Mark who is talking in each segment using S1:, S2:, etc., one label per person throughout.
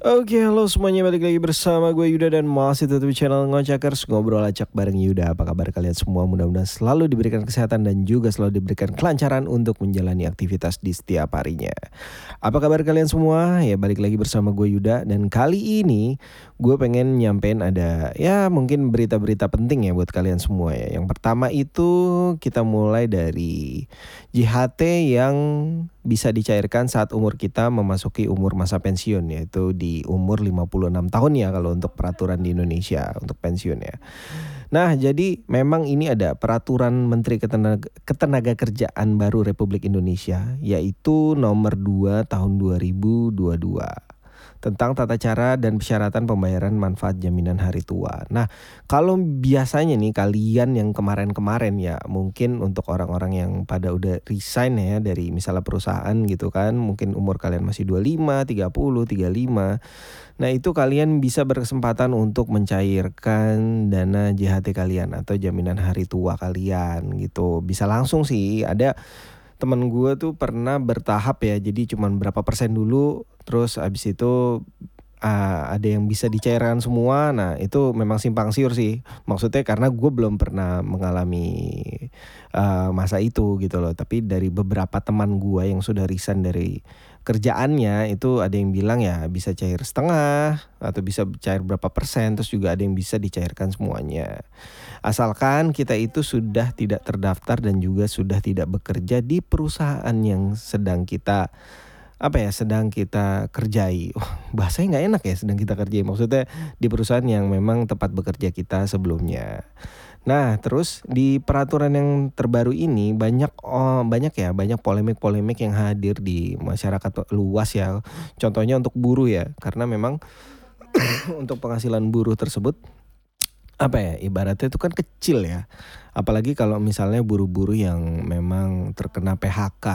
S1: Oke, halo semuanya. Balik lagi bersama gue Yuda dan masih tetap di channel Ngocakers Ngobrol acak bareng Yuda. Apa kabar kalian semua? Mudah-mudahan selalu diberikan kesehatan dan juga selalu diberikan kelancaran untuk menjalani aktivitas di setiap harinya. Apa kabar kalian semua? Ya balik lagi bersama gue Yuda. Dan kali ini gue pengen nyampein ada ya mungkin berita-berita penting ya buat kalian semua ya Yang pertama itu kita mulai dari JHT yang bisa dicairkan saat umur kita memasuki umur masa pensiun yaitu di umur 56 tahun ya kalau untuk peraturan di Indonesia untuk pensiun ya. Nah, jadi memang ini ada peraturan Menteri Ketenaga, Ketenaga Kerjaan baru Republik Indonesia yaitu nomor 2 tahun 2022 tentang tata cara dan persyaratan pembayaran manfaat jaminan hari tua. Nah, kalau biasanya nih kalian yang kemarin-kemarin ya mungkin untuk orang-orang yang pada udah resign ya dari misalnya perusahaan gitu kan, mungkin umur kalian masih 25, 30, 35. Nah, itu kalian bisa berkesempatan untuk mencairkan dana JHT kalian atau jaminan hari tua kalian gitu. Bisa langsung sih ada temen gue tuh pernah bertahap ya jadi cuman berapa persen dulu terus abis itu uh, ada yang bisa dicairkan semua. Nah itu memang simpang siur sih. Maksudnya karena gue belum pernah mengalami uh, masa itu gitu loh. Tapi dari beberapa teman gue yang sudah resign dari kerjaannya itu ada yang bilang ya bisa cair setengah atau bisa cair berapa persen terus juga ada yang bisa dicairkan semuanya. Asalkan kita itu sudah tidak terdaftar dan juga sudah tidak bekerja di perusahaan yang sedang kita apa ya sedang kita kerjai. Oh, bahasanya nggak enak ya sedang kita kerjai. Maksudnya di perusahaan yang memang tempat bekerja kita sebelumnya Nah, terus di peraturan yang terbaru ini banyak oh, banyak ya, banyak polemik-polemik yang hadir di masyarakat luas ya. Contohnya untuk buruh ya, karena memang untuk penghasilan buruh tersebut apa ya ibaratnya itu kan kecil ya apalagi kalau misalnya buruh-buruh yang memang terkena PHK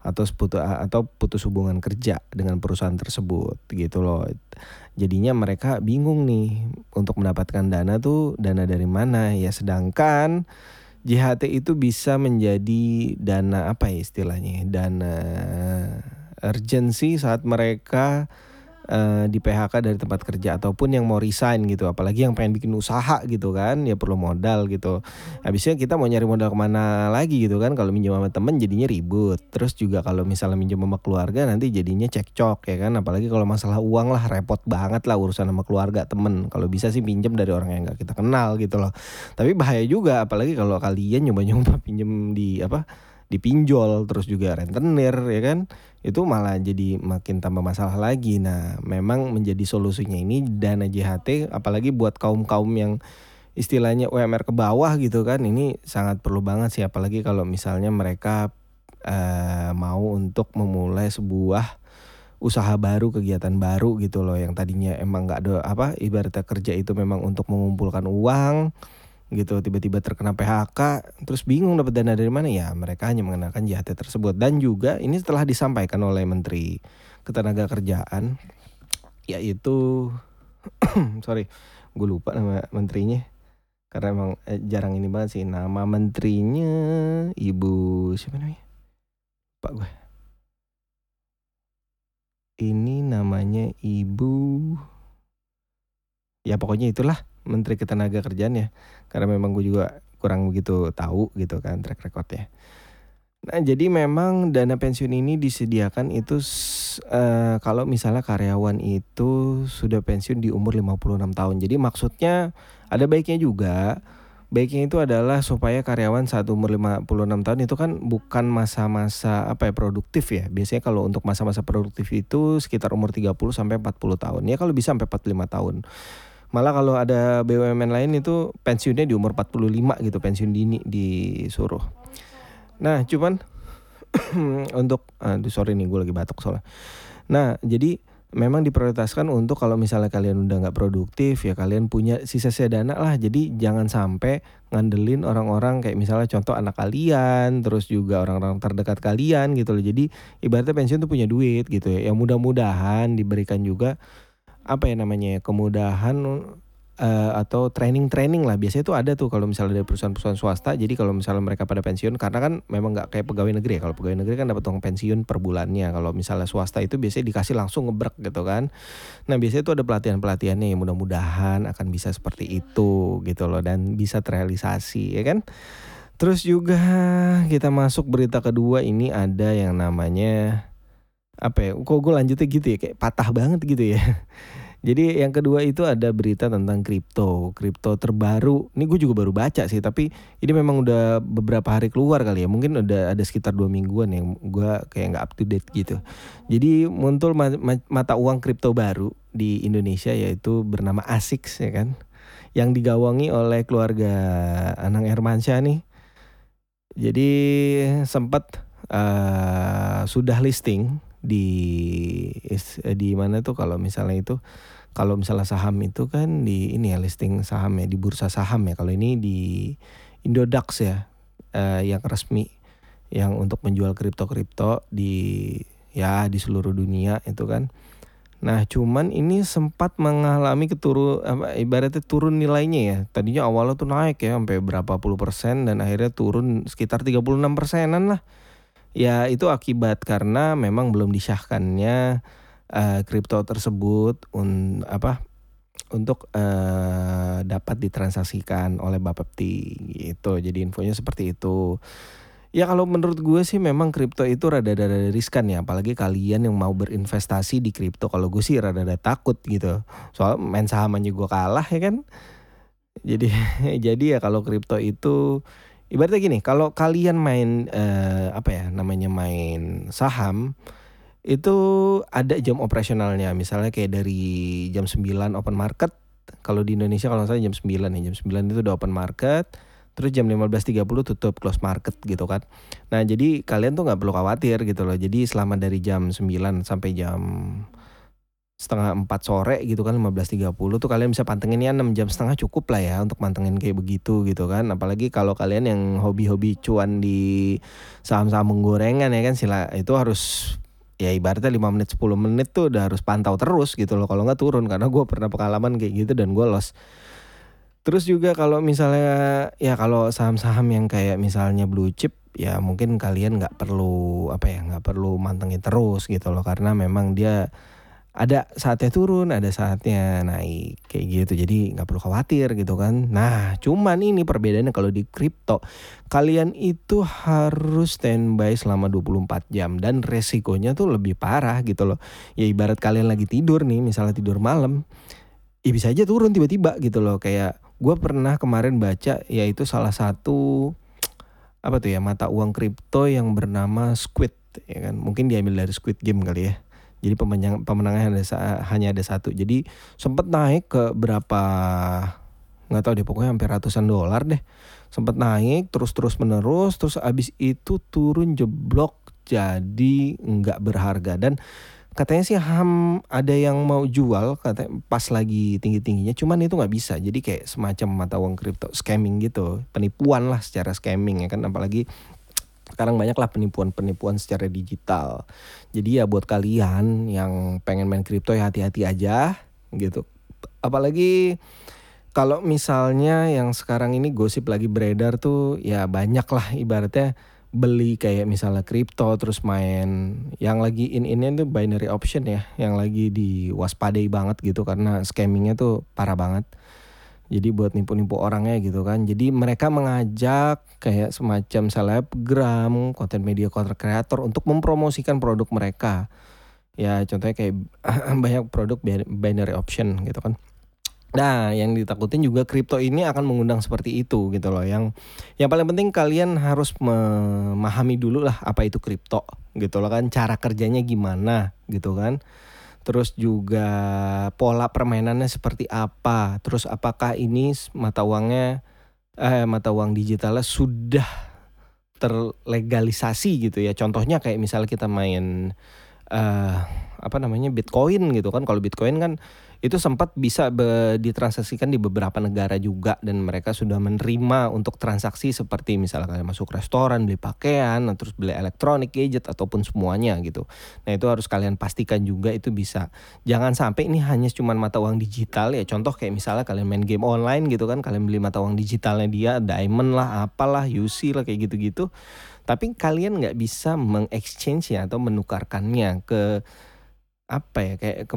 S1: atau putus atau putus hubungan kerja dengan perusahaan tersebut gitu loh. Jadinya mereka bingung nih untuk mendapatkan dana tuh dana dari mana ya sedangkan JHT itu bisa menjadi dana apa ya istilahnya dana urgency saat mereka uh, di PHK dari tempat kerja ataupun yang mau resign gitu apalagi yang pengen bikin usaha gitu kan ya perlu modal gitu. Habisnya kita mau nyari modal ke mana lagi gitu kan kalau minjem sama temen jadinya ribut. Terus juga kalau misalnya minjem sama keluarga nanti jadinya cekcok ya kan? Apalagi kalau masalah uang lah repot banget lah urusan sama keluarga temen. Kalau bisa sih pinjem dari orang yang gak kita kenal gitu loh. Tapi bahaya juga apalagi kalau kalian nyoba-nyoba pinjem di apa dipinjol terus juga rentenir ya kan? Itu malah jadi makin tambah masalah lagi. Nah memang menjadi solusinya ini dana JHT apalagi buat kaum kaum yang istilahnya UMR ke bawah gitu kan ini sangat perlu banget sih. Apalagi kalau misalnya mereka uh, mau untuk memulai sebuah usaha baru kegiatan baru gitu loh. Yang tadinya emang nggak ada apa ibaratnya kerja itu memang untuk mengumpulkan uang gitu tiba-tiba terkena PHK terus bingung dapat dana dari mana ya mereka hanya mengenakan JHT tersebut. Dan juga ini telah disampaikan oleh Menteri Ketenaga Kerjaan yaitu sorry gue lupa nama menterinya karena emang eh, jarang ini banget sih nama menterinya ibu siapa namanya? Pak gue ini namanya ibu ya pokoknya itulah Menteri Ketenaga Kerjaan ya karena memang gue juga kurang begitu tahu gitu kan track recordnya. Nah jadi memang dana pensiun ini disediakan itu uh, kalau misalnya karyawan itu sudah pensiun di umur 56 tahun. Jadi maksudnya ada baiknya juga. Baiknya itu adalah supaya karyawan saat umur 56 tahun itu kan bukan masa-masa apa ya produktif ya. Biasanya kalau untuk masa-masa produktif itu sekitar umur 30 sampai 40 tahun. Ya kalau bisa sampai 45 tahun. Malah kalau ada BUMN lain itu pensiunnya di umur 45 gitu, pensiun dini disuruh. Nah, cuman untuk aduh sorry nih gue lagi batuk soalnya. Nah, jadi memang diprioritaskan untuk kalau misalnya kalian udah nggak produktif ya kalian punya sisa-sisa dana lah jadi jangan sampai ngandelin orang-orang kayak misalnya contoh anak kalian terus juga orang-orang terdekat kalian gitu loh jadi ibaratnya pensiun tuh punya duit gitu ya yang mudah-mudahan diberikan juga apa ya namanya kemudahan uh, atau training-training lah. Biasanya itu ada tuh kalau misalnya dari perusahaan-perusahaan swasta. Jadi kalau misalnya mereka pada pensiun karena kan memang nggak kayak pegawai negeri ya. Kalau pegawai negeri kan dapat uang pensiun per bulannya. Kalau misalnya swasta itu biasanya dikasih langsung ngebrek gitu kan. Nah biasanya itu ada pelatihan-pelatihannya yang mudah-mudahan akan bisa seperti itu gitu loh. Dan bisa terrealisasi ya kan? Terus juga kita masuk berita kedua. Ini ada yang namanya apa ya kok gue lanjutnya gitu ya kayak patah banget gitu ya jadi yang kedua itu ada berita tentang kripto, kripto terbaru. Ini gue juga baru baca sih, tapi ini memang udah beberapa hari keluar kali ya. Mungkin udah ada sekitar dua mingguan yang gue kayak nggak up to date gitu. Jadi muncul mata uang kripto baru di Indonesia yaitu bernama ASICS ya kan, yang digawangi oleh keluarga Anang Hermansyah nih. Jadi sempat uh, sudah listing di di mana tuh kalau misalnya itu kalau misalnya saham itu kan di ini ya listing saham ya di bursa saham ya. Kalau ini di Indodax ya eh, yang resmi yang untuk menjual kripto-kripto di ya di seluruh dunia itu kan. Nah, cuman ini sempat mengalami keturun apa ibaratnya turun nilainya ya. Tadinya awalnya tuh naik ya sampai berapa puluh persen dan akhirnya turun sekitar 36 persenan lah. Ya, itu akibat karena memang belum disahkannya Eh, kripto uh, tersebut un, apa untuk uh, dapat ditransaksikan oleh Bapepti gitu. Jadi infonya seperti itu. Ya kalau menurut gue sih memang kripto itu rada-rada riskan ya, apalagi kalian yang mau berinvestasi di kripto. Kalau gue sih rada-rada takut gitu. Soal main saham aja gue kalah ya kan. Jadi jadi ya kalau kripto itu ibaratnya gini, kalau kalian main uh, apa ya namanya main saham itu ada jam operasionalnya. Misalnya kayak dari jam 9 open market kalau di Indonesia kalau saya jam 9 ya jam 9 itu udah open market terus jam 15.30 tutup close market gitu kan. Nah jadi kalian tuh nggak perlu khawatir gitu loh. Jadi selama dari jam 9 sampai jam setengah 4 sore gitu kan 15.30 tuh kalian bisa pantengin ya 6 jam setengah cukup lah ya untuk mantengin kayak begitu gitu kan. Apalagi kalau kalian yang hobi-hobi cuan di saham-saham gorengan ya kan sila itu harus ya ibaratnya 5 menit 10 menit tuh udah harus pantau terus gitu loh. Kalau nggak turun karena gue pernah pengalaman kayak gitu dan gue lost terus juga kalau misalnya ya kalau saham-saham yang kayak misalnya blue chip ya mungkin kalian nggak perlu apa ya nggak perlu mantengin terus gitu loh. Karena memang dia ada saatnya turun, ada saatnya naik kayak gitu. Jadi nggak perlu khawatir gitu kan. Nah, cuman ini perbedaannya kalau di kripto, kalian itu harus standby selama 24 jam dan resikonya tuh lebih parah gitu loh. Ya ibarat kalian lagi tidur nih, misalnya tidur malam, ya bisa aja turun tiba-tiba gitu loh. Kayak gue pernah kemarin baca yaitu salah satu apa tuh ya mata uang kripto yang bernama Squid ya kan. Mungkin diambil dari Squid Game kali ya jadi pemenang pemenangnya hanya, hanya ada satu. Jadi sempat naik ke berapa nggak tahu deh pokoknya hampir ratusan dolar deh. Sempat naik terus terus menerus terus abis itu turun jeblok jadi nggak berharga dan katanya sih ham ada yang mau jual katanya pas lagi tinggi tingginya cuman itu nggak bisa jadi kayak semacam mata uang kripto scamming gitu penipuan lah secara scamming ya kan apalagi sekarang banyaklah penipuan-penipuan secara digital. Jadi ya buat kalian yang pengen main kripto ya hati-hati aja gitu. Apalagi kalau misalnya yang sekarang ini gosip lagi beredar tuh ya banyak lah ibaratnya beli kayak misalnya kripto terus main yang lagi in ini tuh binary option ya yang lagi diwaspadai banget gitu karena scammingnya tuh parah banget jadi buat nipu-nipu orangnya gitu kan. Jadi mereka mengajak kayak semacam selebgram, konten media content creator untuk mempromosikan produk mereka. Ya contohnya kayak banyak produk binary option gitu kan. Nah, yang ditakutin juga kripto ini akan mengundang seperti itu gitu loh. Yang yang paling penting kalian harus memahami dulu lah apa itu kripto gitu loh kan, cara kerjanya gimana gitu kan terus juga pola permainannya seperti apa, terus apakah ini mata uangnya eh mata uang digitalnya sudah terlegalisasi gitu ya. Contohnya kayak misalnya kita main uh, apa namanya Bitcoin gitu kan. Kalau Bitcoin kan itu sempat bisa be, ditransaksikan di beberapa negara juga dan mereka sudah menerima untuk transaksi seperti misalnya kalian masuk restoran, beli pakaian, terus beli elektronik, gadget ataupun semuanya gitu. Nah, itu harus kalian pastikan juga itu bisa. Jangan sampai ini hanya cuma mata uang digital ya. Contoh kayak misalnya kalian main game online gitu kan, kalian beli mata uang digitalnya dia, diamond lah, apalah, UC lah kayak gitu-gitu. Tapi kalian nggak bisa mengexchange ya atau menukarkannya ke apa ya kayak ke,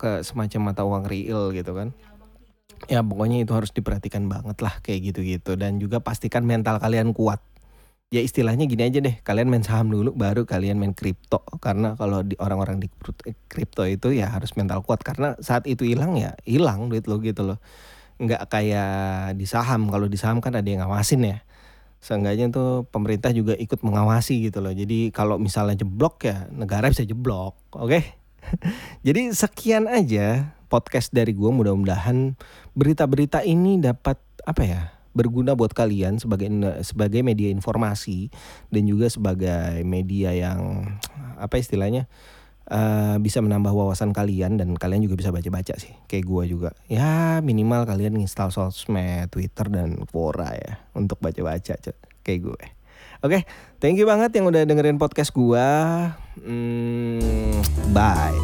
S1: ke semacam mata uang real gitu kan. Ya pokoknya itu harus diperhatikan banget lah kayak gitu-gitu. Dan juga pastikan mental kalian kuat. Ya istilahnya gini aja deh kalian main saham dulu baru kalian main kripto. Karena kalau di orang-orang di kripto itu ya harus mental kuat. Karena saat itu hilang ya hilang duit lo gitu loh. Nggak kayak di saham. Kalau di saham kan ada yang ngawasin ya seenggaknya tuh pemerintah juga ikut mengawasi gitu loh jadi kalau misalnya jeblok ya negara bisa jeblok oke okay? Jadi sekian aja podcast dari gue. Mudah-mudahan berita-berita ini dapat apa ya berguna buat kalian sebagai sebagai media informasi dan juga sebagai media yang apa istilahnya uh, bisa menambah wawasan kalian dan kalian juga bisa baca-baca sih kayak gue juga ya minimal kalian install sosmed Twitter dan Quora ya untuk baca-baca kayak gue Oke, okay, thank you banget yang udah dengerin podcast gua. Hmm, bye.